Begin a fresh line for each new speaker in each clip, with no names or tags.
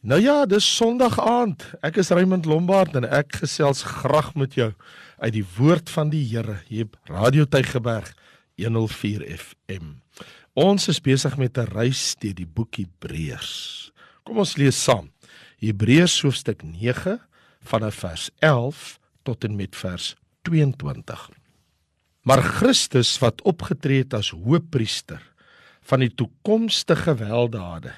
Nou ja, dis Sondag aand. Ek is Raymond Lombard en ek gesels graag met jou uit die woord van die Here hier op Radio Tygerberg 104 FM. Ons is besig met 'n reis deur die boek Hebreërs. Kom ons lees saam. Hebreërs hoofstuk 9 vanaf vers 11 tot en met vers 22. Maar Christus wat opgetree het as hoëpriester van die toekomstige weldade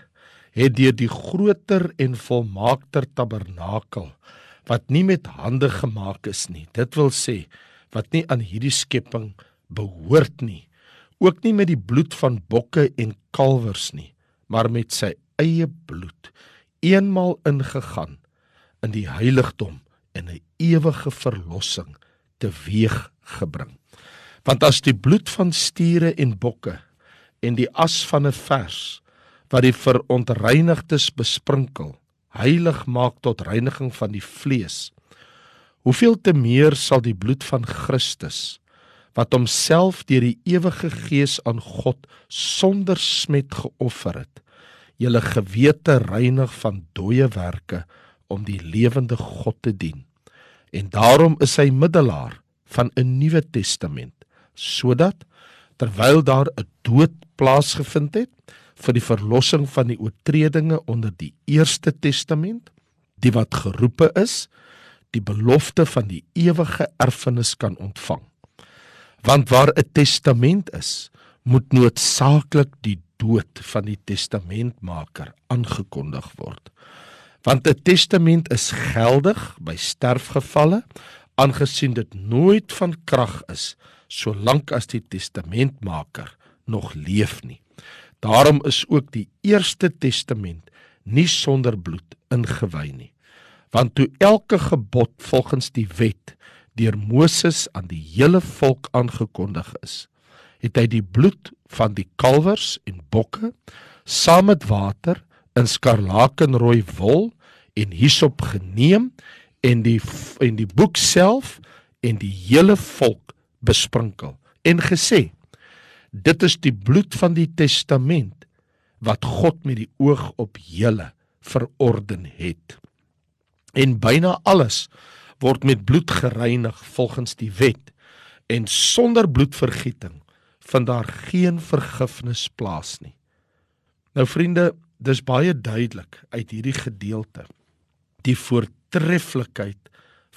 het deur die groter en volmaakter tabernakel wat nie met hande gemaak is nie dit wil sê wat nie aan hierdie skepping behoort nie ook nie met die bloed van bokke en kalwers nie maar met sy eie bloed eenmal ingegaan in die heiligdom en 'n ewige verlossing teweeg gebring. Want as die bloed van stiere en bokke en die as van 'n vers wat die verontreinigdes besprinkel, heilig maak tot reiniging van die vlees. Hoeveel te meer sal die bloed van Christus wat homself deur die ewige gees aan God sonder smet geoffer het, julle gewete reinig van dooie werke om die lewende God te dien. En daarom is hy middelaar van 'n nuwe testament, sodat terwyl daar 'n dood plaasgevind het, vir die verlossing van die oortredinge onder die Eerste Testament, die wat geroepe is, die belofte van die ewige erfenis kan ontvang. Want waar 'n testament is, moet noodsaaklik die dood van die testamentmaker aangekondig word. Want 'n testament is geldig by sterfgevalle, aangesien dit nooit van krag is solank as die testamentmaker nog leef nie. Daarom is ook die Eerste Testament nie sonder bloed ingewy nie. Want toe elke gebod volgens die wet deur Moses aan die hele volk aangekondig is, het hy die bloed van die kalwers en bokke saam met water in skarlakenrooi wol en hisop geneem en die en die boek self en die hele volk besprinkel en gesê Dit is die bloed van die testament wat God met die oog op julle verorden het. En byna alles word met bloed gereinig volgens die wet en sonder bloedvergieting vind daar geen vergifnis plaas nie. Nou vriende, dis baie duidelik uit hierdie gedeelte die voortreffelikheid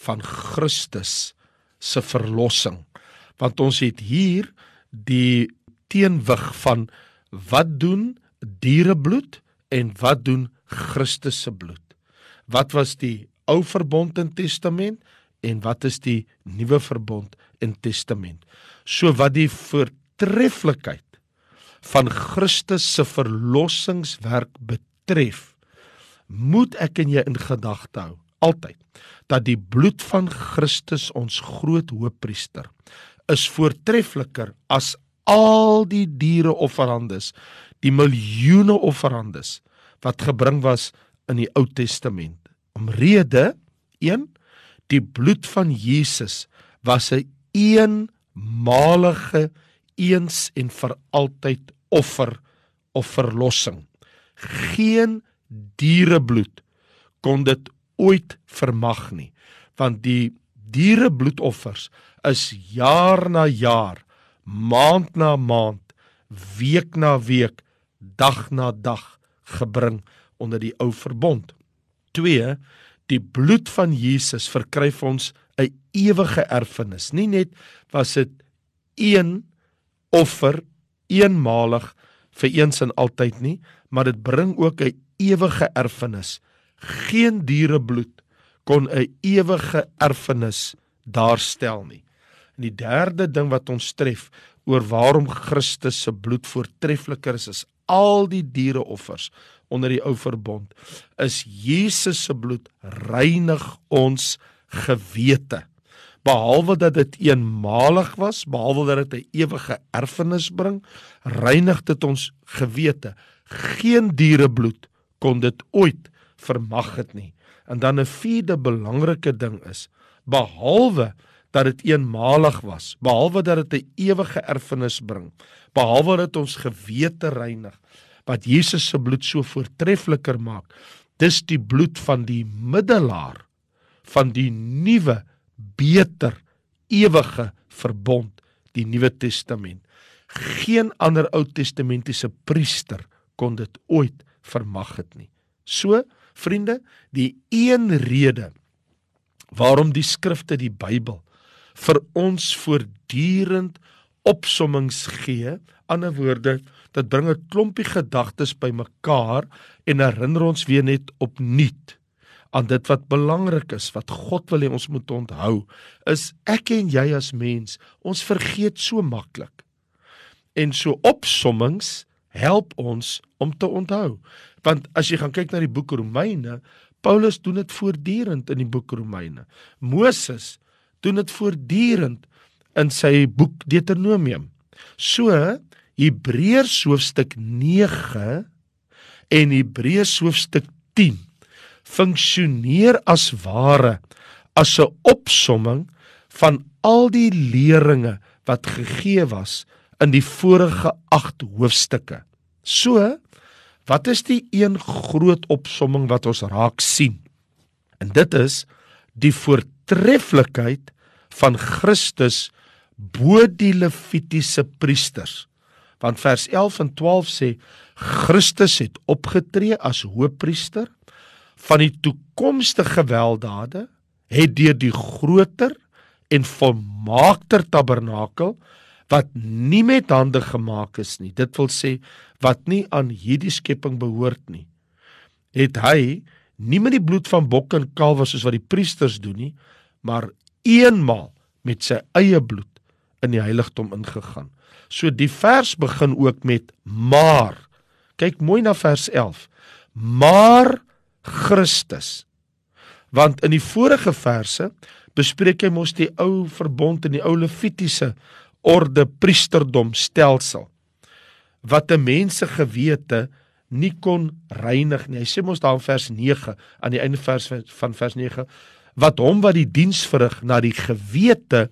van Christus se verlossing. Want ons het hier die teenwig van wat doen dierebloed en wat doen Christus se bloed. Wat was die ou verbond en testament en wat is die nuwe verbond en testament? So wat die voortreffelikheid van Christus se verlossingswerk betref, moet ek en jy in gedagte hou altyd dat die bloed van Christus ons groot hoëpriester is voortreffeliker as al die diere offerandes, die miljoene offerandes wat gebring was in die Ou Testament. Omrede 1 die bloed van Jesus was 'n een eenmalige eens en vir altyd offer of verlossing. Geen dierebloed kon dit ooit vermag nie, want die dierebloedoffers is jaar na jaar maand na maand, week na week, dag na dag gebring onder die ou verbond. 2 Die bloed van Jesus verkryf ons 'n ewige erfenis. Nie net was dit een offer eenmalig vir eens en altyd nie, maar dit bring ook 'n ewige erfenis. Geen dierebloed kon 'n ewige erfenis daarstel nie. En die derde ding wat ons tref oor waarom Christus se bloed voortreffliker is as al die diereoffers onder die ou verbond is Jesus se bloed reinig ons gewete. Behalwe dat dit eenmalig was behalwe dat dit 'n ewige erfenis bring reinig dit ons gewete. Geen dierebloed kon dit ooit vermag het nie. En dan 'n vierde belangrike ding is behalwe dat dit eenmalig was, behalwe dat dit 'n ewige erfenis bring, behalwe dat ons gewete reinig, wat Jesus se bloed so voortreffliker maak, dis die bloed van die middelaar van die nuwe beter ewige verbond die nuwe testament. Geen ander ou testamentiese priester kon dit ooit vermag het nie. So vriende die een rede waarom die skrifte die Bybel vir ons voortdurend opsommings gee. Ander woorde dit bring 'n klompie gedagtes bymekaar en herinner ons weer net opnuut aan dit wat belangrik is wat God wil hê ons moet onthou is ek en jy as mens ons vergeet so maklik. En so opsommings help ons om te onthou. Want as jy gaan kyk na die boek Romeine Paulus doen dit voortdurend in die boek Romeine. Moses doen dit voortdurend in sy boek Deuteronomium so Hebreërs hoofstuk 9 en Hebreërs hoofstuk 10 funksioneer as ware as 'n opsomming van al die leringe wat gegee was in die vorige 8 hoofstukke. So, wat is die een groot opsomming wat ons raak sien? En dit is die voortreffelikheid van Christus bo die Levitiese priesters. Want vers 11 en 12 sê Christus het opgetree as hoëpriester van die toekomstige gewelddade het deur die groter en volmaakter tabernakel wat nie met hande gemaak is nie dit wil sê wat nie aan hierdie skepping behoort nie het hy nie met die bloed van bokke en kalwe soos wat die priesters doen nie maar eenmaal met sy eie bloed in die heiligdom ingegaan so die vers begin ook met maar kyk mooi na vers 11 maar Christus. Want in die vorige verse bespreek hy mos die ou verbond en die ou Levitiese orde priesterdom stelsel wat 'n mens se gewete nie kon reinig nie. Hy sê mos daar in vers 9 aan die einde vers van vers 9 wat hom wat die diens verrig na die gewete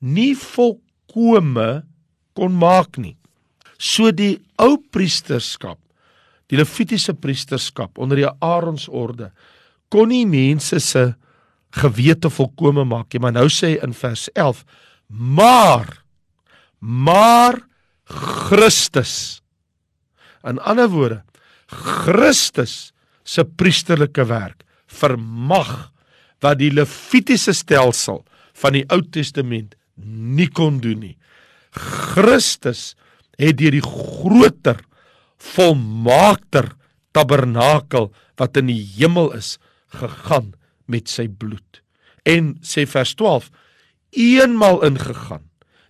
nie volkome kon maak nie. So die ou priesterskap die Levitiese priesterskap onder die Aaronsorde kon nie mense se gewete volkome maak nie, maar nou sê hy in vers 11: "Maar maar Christus." In ander woorde, Christus se priesterlike werk vermag wat die Levitiese stelsel van die Ou Testament nie kon doen nie. Christus het deur die groter volmaakter tabernakel wat in die hemel is gegaan met sy bloed. En sê vers 12: eenmal ingegaan.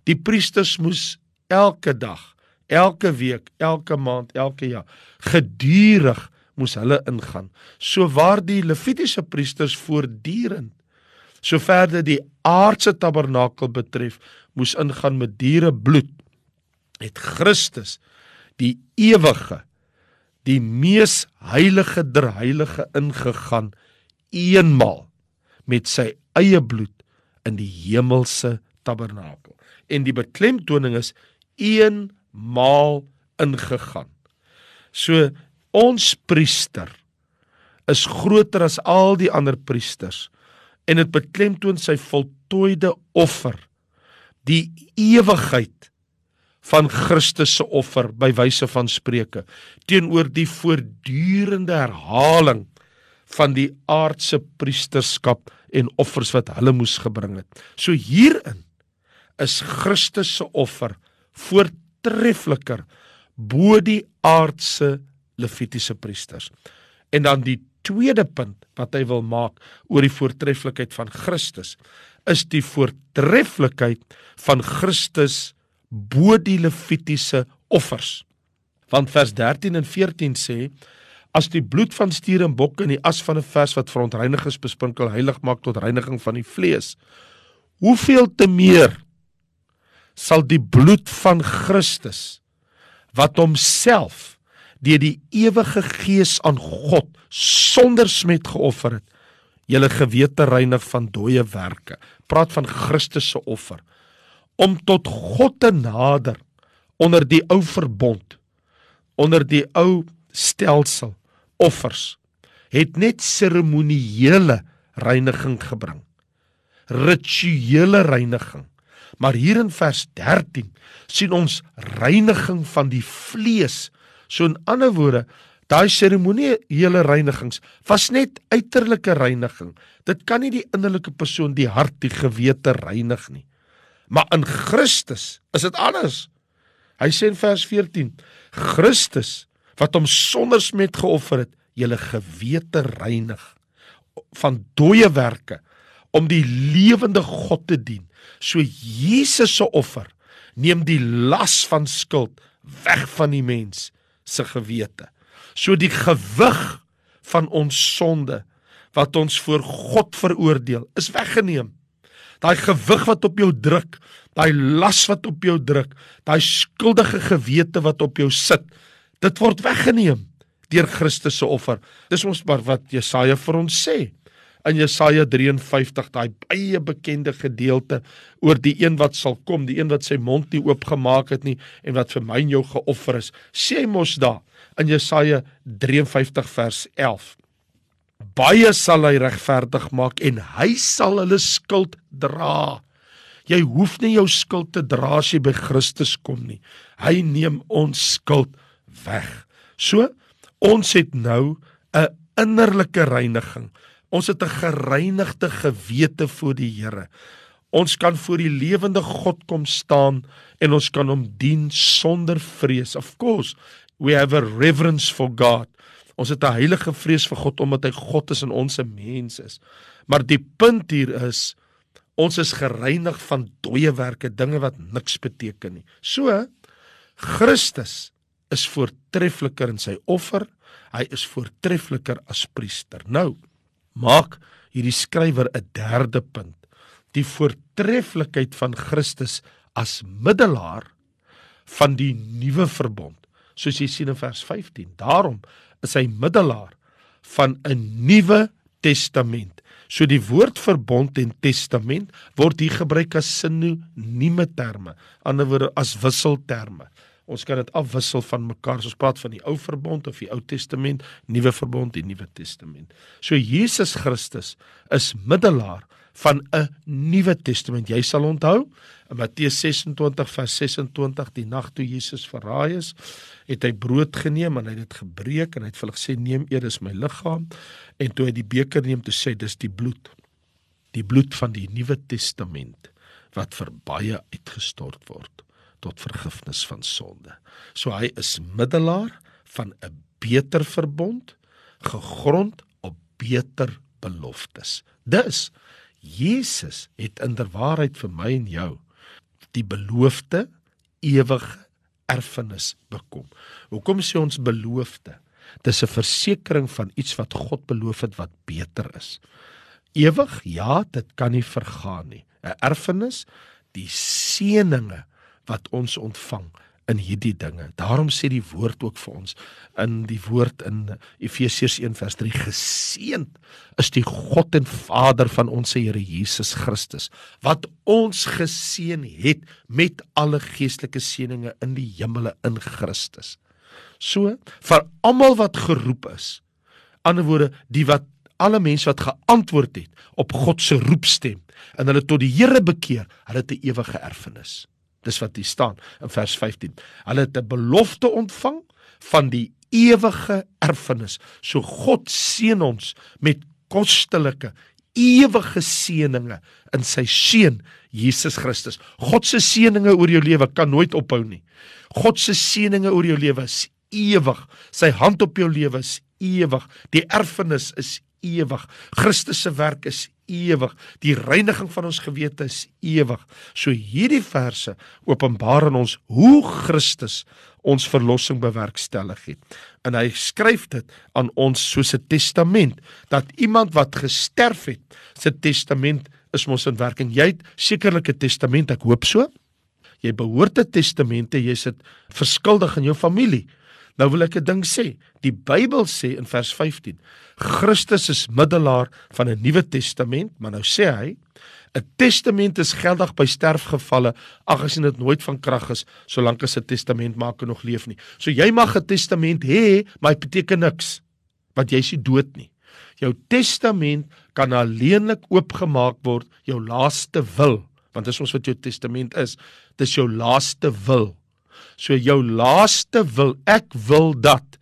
Die priesters moes elke dag, elke week, elke maand, elke jaar gedurig moes hulle ingaan. So waar die Levitiese priesters voortdurend sover dit die aardse tabernakel betref, moes ingaan met diere bloed. Het Christus die ewige die mees heilige der heilige ingegaan eenmal met sy eie bloed in die hemelse tabernakel en die beklemtoning is eenmal ingegaan so ons priester is groter as al die ander priesters en dit beklemtoon sy voltooide offer die ewigheid van Christus se offer by wyse van spreuke teenoor die voortdurende herhaling van die aardse priesterskap en offers wat hulle moes gebring het. So hierin is Christus se offer voortreffliker bo die aardse levitiese priesters. En dan die tweede punt wat hy wil maak oor die voortreffelikheid van Christus is die voortreffelikheid van Christus bo die levitiese offers. Want vers 13 en 14 sê as die bloed van stier en bok en die as van 'n vers wat verontreinig is besprinkel heilig maak tot reiniging van die vlees. Hoeveel te meer sal die bloed van Christus wat homself deur die ewige gees aan God sonder smet geoffer het, julle gewete reinig van dooie werke. Praat van Christus se offer om tot God te nader onder die ou verbond onder die ou stelsel offers het net seremonieele reiniging gebring. Rituele reiniging. Maar hier in vers 13 sien ons reiniging van die vlees. So in ander woorde, daai seremonieele reinigings was net uiterlike reiniging. Dit kan nie die innerlike persoon, die hart, die gewete reinig nie. Maar in Christus is dit anders. Hy sê in vers 14: Christus wat hom sonder smet geoffer het, julle gewete reinig van dooie werke om die lewende God te dien. So Jesus se offer neem die las van skuld weg van die mens se gewete. So die gewig van ons sonde wat ons voor God veroordeel is weggeneem. Daai gewig wat op jou druk, daai las wat op jou druk, daai skuldige gewete wat op jou sit, dit word weggeneem deur Christus se offer. Dis ons maar wat Jesaja vir ons sê. In Jesaja 53, daai baie bekende gedeelte oor die een wat sal kom, die een wat sy mond nie oopgemaak het nie en wat vir my en jou geoffer is. Sê mos daar in Jesaja 53 vers 11. Baie sal hy regverdig maak en hy sal hulle skuld dra. Jy hoef nie jou skuld te dra as jy by Christus kom nie. Hy neem ons skuld weg. So, ons het nou 'n innerlike reiniging. Ons het 'n gereinigde gewete voor die Here. Ons kan voor die lewende God kom staan en ons kan hom dien sonder vrees. Of course, we have a reverence for God. Ons het 'n heilige vrees vir God omdat hy God is en ons 'n mens is. Maar die punt hier is ons is gereinig van dooie werke, dinge wat niks beteken nie. So Christus is voortreffliker in sy offer. Hy is voortreffliker as priester. Nou maak hierdie skrywer 'n derde punt. Die voortreffelikheid van Christus as middelaar van die nuwe verbond. Soos jy sien in vers 15. Daarom is hy middelaar van 'n nuwe testament. So die woord verbond en testament word hier gebruik as sinonieme terme, anderswoorde as wisselterme. Ons kan dit afwissel van mekaar. Ons praat van die Ou Verbond of die Ou Testament, Nuwe Verbond en Nuwe Testament. So Jesus Christus is middelaar van 'n Nuwe Testament. Jy sal onthou in Matteus 26 vers 26 die nag toe Jesus verraai is, het hy brood geneem en hy het dit gebreek en hy het vir hulle gesê neem eet dis my liggaam en toe hy die beker neem toe sê dis die bloed die bloed van die Nuwe Testament wat vir baie uitgestort word tot vergifnis van sonde. So hy is middelaar van 'n beter verbond gegrond op beter beloftes. Dus Jesus het inderwaarheid vir my en jou die beloofde ewige erfenis bekom. Hoekom sê ons beloofde? Dis 'n versekering van iets wat God beloof het wat beter is. Ewig? Ja, dit kan nie vergaan nie. 'n Erfenis, die seëninge wat ons ontvang in hierdie dinge. Daarom sê die woord ook vir ons in die woord in Efesiërs 1:3 geseënd is die God en Vader van ons Here Jesus Christus wat ons geseën het met alle geestelike seënings in die hemele in Christus. So vir almal wat geroep is. Ander woorde, die wat alle mense wat geantwoord het op God se roepstem en hulle tot die Here bekeer, hulle het 'n ewige erfenis. Dis wat hier staan in vers 15. Hulle het 'n belofte ontvang van die ewige erfenis. So God seën ons met kostelike ewige seëninge in sy seun Jesus Christus. God se seëninge oor jou lewe kan nooit ophou nie. God se seëninge oor jou lewe is ewig. Sy hand op jou lewe is ewig. Die erfenis is ewig. Christus se werk is ewig. Die reiniging van ons gewete is ewig. So hierdie verse openbaar aan ons hoe Christus ons verlossing bewerkstellig het. En hy skryf dit aan ons soos 'n testament dat iemand wat gesterf het, se testament is mos in werking. Jy het sekerlik 'n testament, ek hoop so. Jy behoort 'n testament, jy sit verskuldig in jou familie. Nou wil ek 'n ding sê. Die Bybel sê in vers 15: Christus is middelaar van 'n Nuwe Testament, maar nou sê hy 'n testament is geldig by sterfgevalle aggesien dit nooit van krag is solank as 'n testamentmaker nog leef nie. So jy mag 'n testament hê, maar dit beteken niks want jy is dood nie. Jou testament kan alleenlik oopgemaak word jou laaste wil, want dis ons wat jou testament is. Dis jou laaste wil. So jou laaste wil, ek wil dat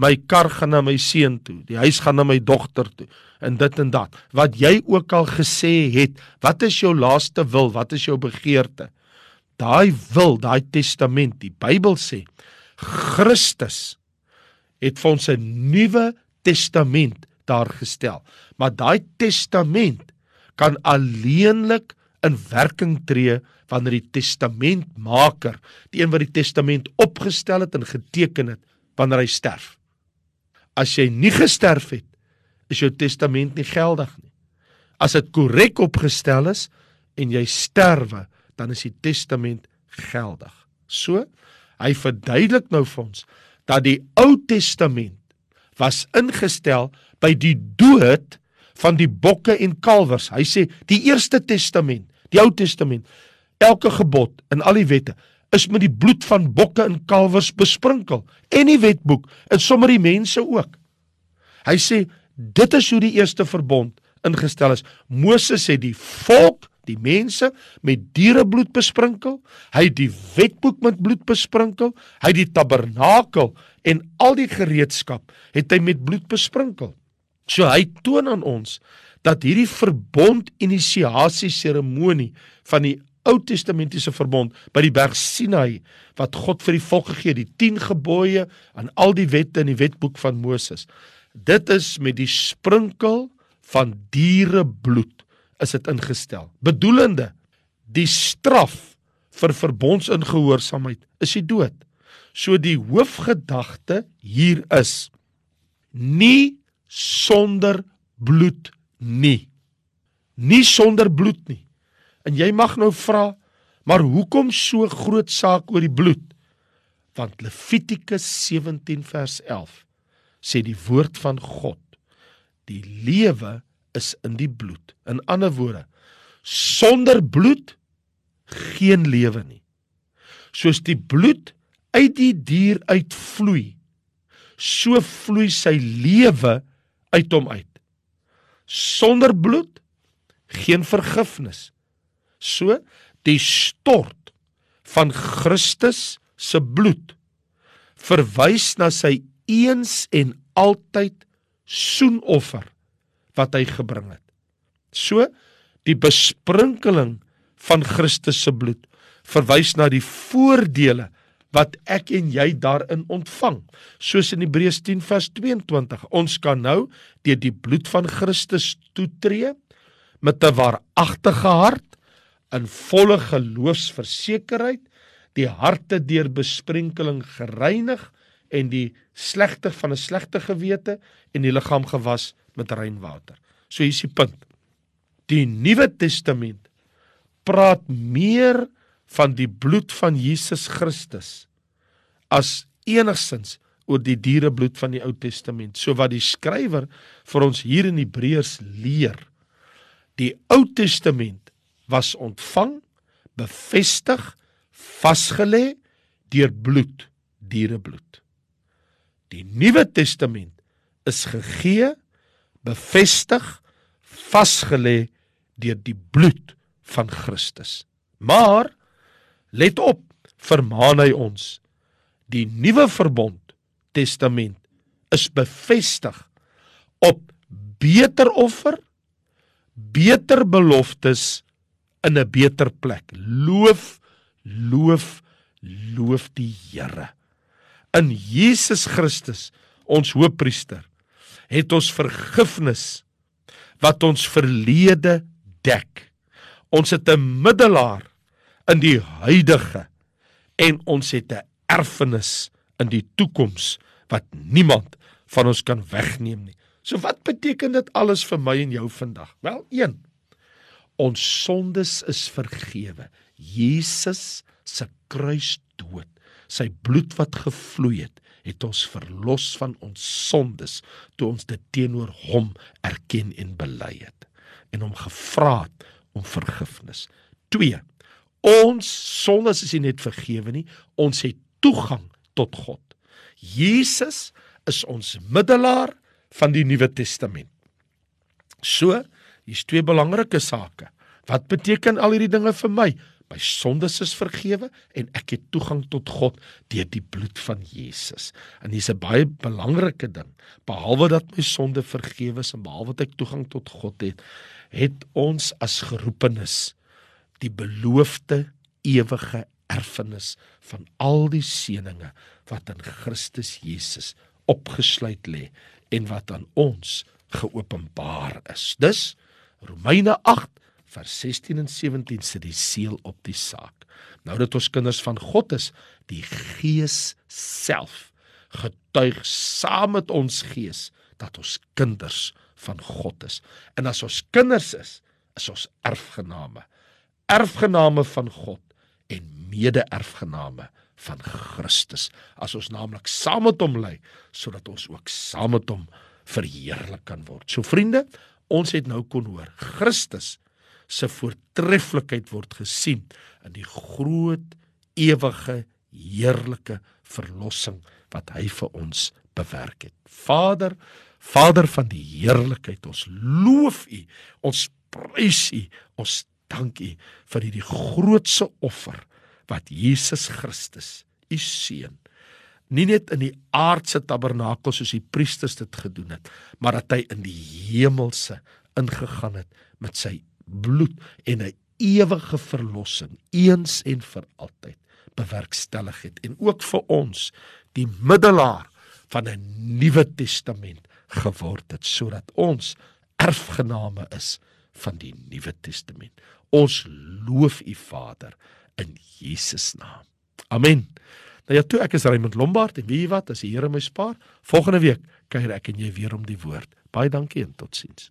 my kar gaan na my seun toe, die huis gaan na my dogter toe en dit en dat. Wat jy ook al gesê het, wat is jou laaste wil? Wat is jou begeerte? Daai wil, daai testament, die Bybel sê, Christus het vir ons 'n nuwe testament daar gestel. Maar daai testament kan alleenlik in werking tree wanneer die testamentmaker, die een wat die testament opgestel het en geteken het, wanneer hy sterf. As jy nie gesterf het, is jou testament nie geldig nie. As dit korrek opgestel is en jy sterwe, dan is die testament geldig. So, hy verduidelik nou vir ons dat die Ou Testament was ingestel by die dood van die bokke en kalwers. Hy sê die Eerste Testament, die Ou Testament, elke gebod en al die wette is met die bloed van bokke en kalwers besprinkel en die wetboek en sommer die mense ook. Hy sê dit is hoe die eerste verbond ingestel is. Moses het die volk die mense met dierebloed besprinkel, hy het die wetboek met bloed besprinkel, hy het die tabernakel en al die gereedskap het hy met bloed besprinkel. So hy toon aan ons dat hierdie verbond inisiasie seremonie van die Ou Testamentiese verbond by die berg Sinai wat God vir die volk gegee het, die 10 gebooie aan al die wette in die wetboek van Moses. Dit is met die sprinkel van dierebloed is dit ingestel. Bedoelende die straf vir verbondsongehoorsaamheid is die dood. So die hoofgedagte hier is nie sonder bloed nie. Nie sonder bloed nie. En jy mag nou vra, maar hoekom so groot saak oor die bloed? Want Levitikus 17 vers 11 sê die woord van God, die lewe is in die bloed. In ander woorde, sonder bloed geen lewe nie. Soos die bloed uit die dier uitvloei, so vloei sy lewe uit hom uit. Sonder bloed geen vergifnis. So die stort van Christus se bloed verwys na sy eens en altyd soenoffer wat hy gebring het. So die besprinkeling van Christus se bloed verwys na die voordele wat ek en jy daarin ontvang. Soos in Hebreërs 10 vers 22, ons kan nou deur die bloed van Christus toetree met 'n waaragtige hart in volle geloofsversekerheid, die harte deur besprenkeling gereinig en die slegte van 'n slegte gewete en die liggaam gewas met rein water. So hier's die punt. Die Nuwe Testament praat meer van die bloed van Jesus Christus as enigsins oor die dierebloed van die Ou Testament. So wat die skrywer vir ons hier in Hebreërs leer. Die Ou Testament was ontvang, bevestig, vasgelê deur bloed, dierebloed. Die Nuwe Testament is gegee bevestig vasgelê deur die bloed van Christus. Maar let op, vermaan hy ons. Die nuwe verbond testament is bevestig op beter offer, beter beloftes in 'n beter plek. Loof, loof, loof die Here. In Jesus Christus, ons hoëpriester, het ons vergifnis wat ons verlede dek. Ons het 'n middelaar in die huidige en ons het 'n erfenis in die toekoms wat niemand van ons kan wegneem nie. So wat beteken dit alles vir my en jou vandag? Wel, 1. Ons sondes is vergewe. Jesus se kruisdood, sy bloed wat gevloei het, het ons verlos van ons sondes toe ons dit teenoor hom erken en bely het en hom gevra het om vergifnis. 2. Ons sondes is nie net vergewe nie, ons het toegang tot God. Jesus is ons middelaar van die Nuwe Testament. So, hier's twee belangrike sake. Wat beteken al hierdie dinge vir my? My sondes is vergewe en ek het toegang tot God deur die bloed van Jesus. En dis 'n baie belangrike ding. Behalwe dat my sonde vergewe is en behalwe dat ek toegang tot God het, het ons as geroepenes die beloofde ewige erfenis van al die seënings wat in Christus Jesus opgesluit lê en wat aan ons geopenbaar is. Dus Romeine 8 vers 16 en 17 sit die seël op die saak. Nou dat ons kinders van God is, die Gees self getuig saam met ons gees dat ons kinders van God is. En as ons kinders is, is ons erfgename. Erfgename van God en mede-erfgename van Christus. As ons naamlik saam met hom lê, sodat ons ook saam met hom verheerlik kan word. So vriende, ons het nou kon hoor, Christus se voortreffelikheid word gesien in die groot ewige heerlike verlossing wat hy vir ons bewerk het. Vader, Vader van die heerlikheid, ons loof U, ons prys U, ons dank U vir hierdie grootse offer wat Jesus Christus, U seun, nie net in die aardse tabernakel soos die priesters dit gedoen het, maar dat hy in die hemelse ingegaan het met sy bloed en 'n ewige verlossing eens en vir altyd bewerkstellig het en ook vir ons die middelaar van 'n nuwe testament geword het sodat ons erfgename is van die nuwe testament. Ons loof U Vader in Jesus naam. Amen. Nou ja, toe ek is Raymond Lombard en weet jy wat, as die Here my spaar, volgende week kuier ek en jy weer om die woord. Baie dankie en totsiens.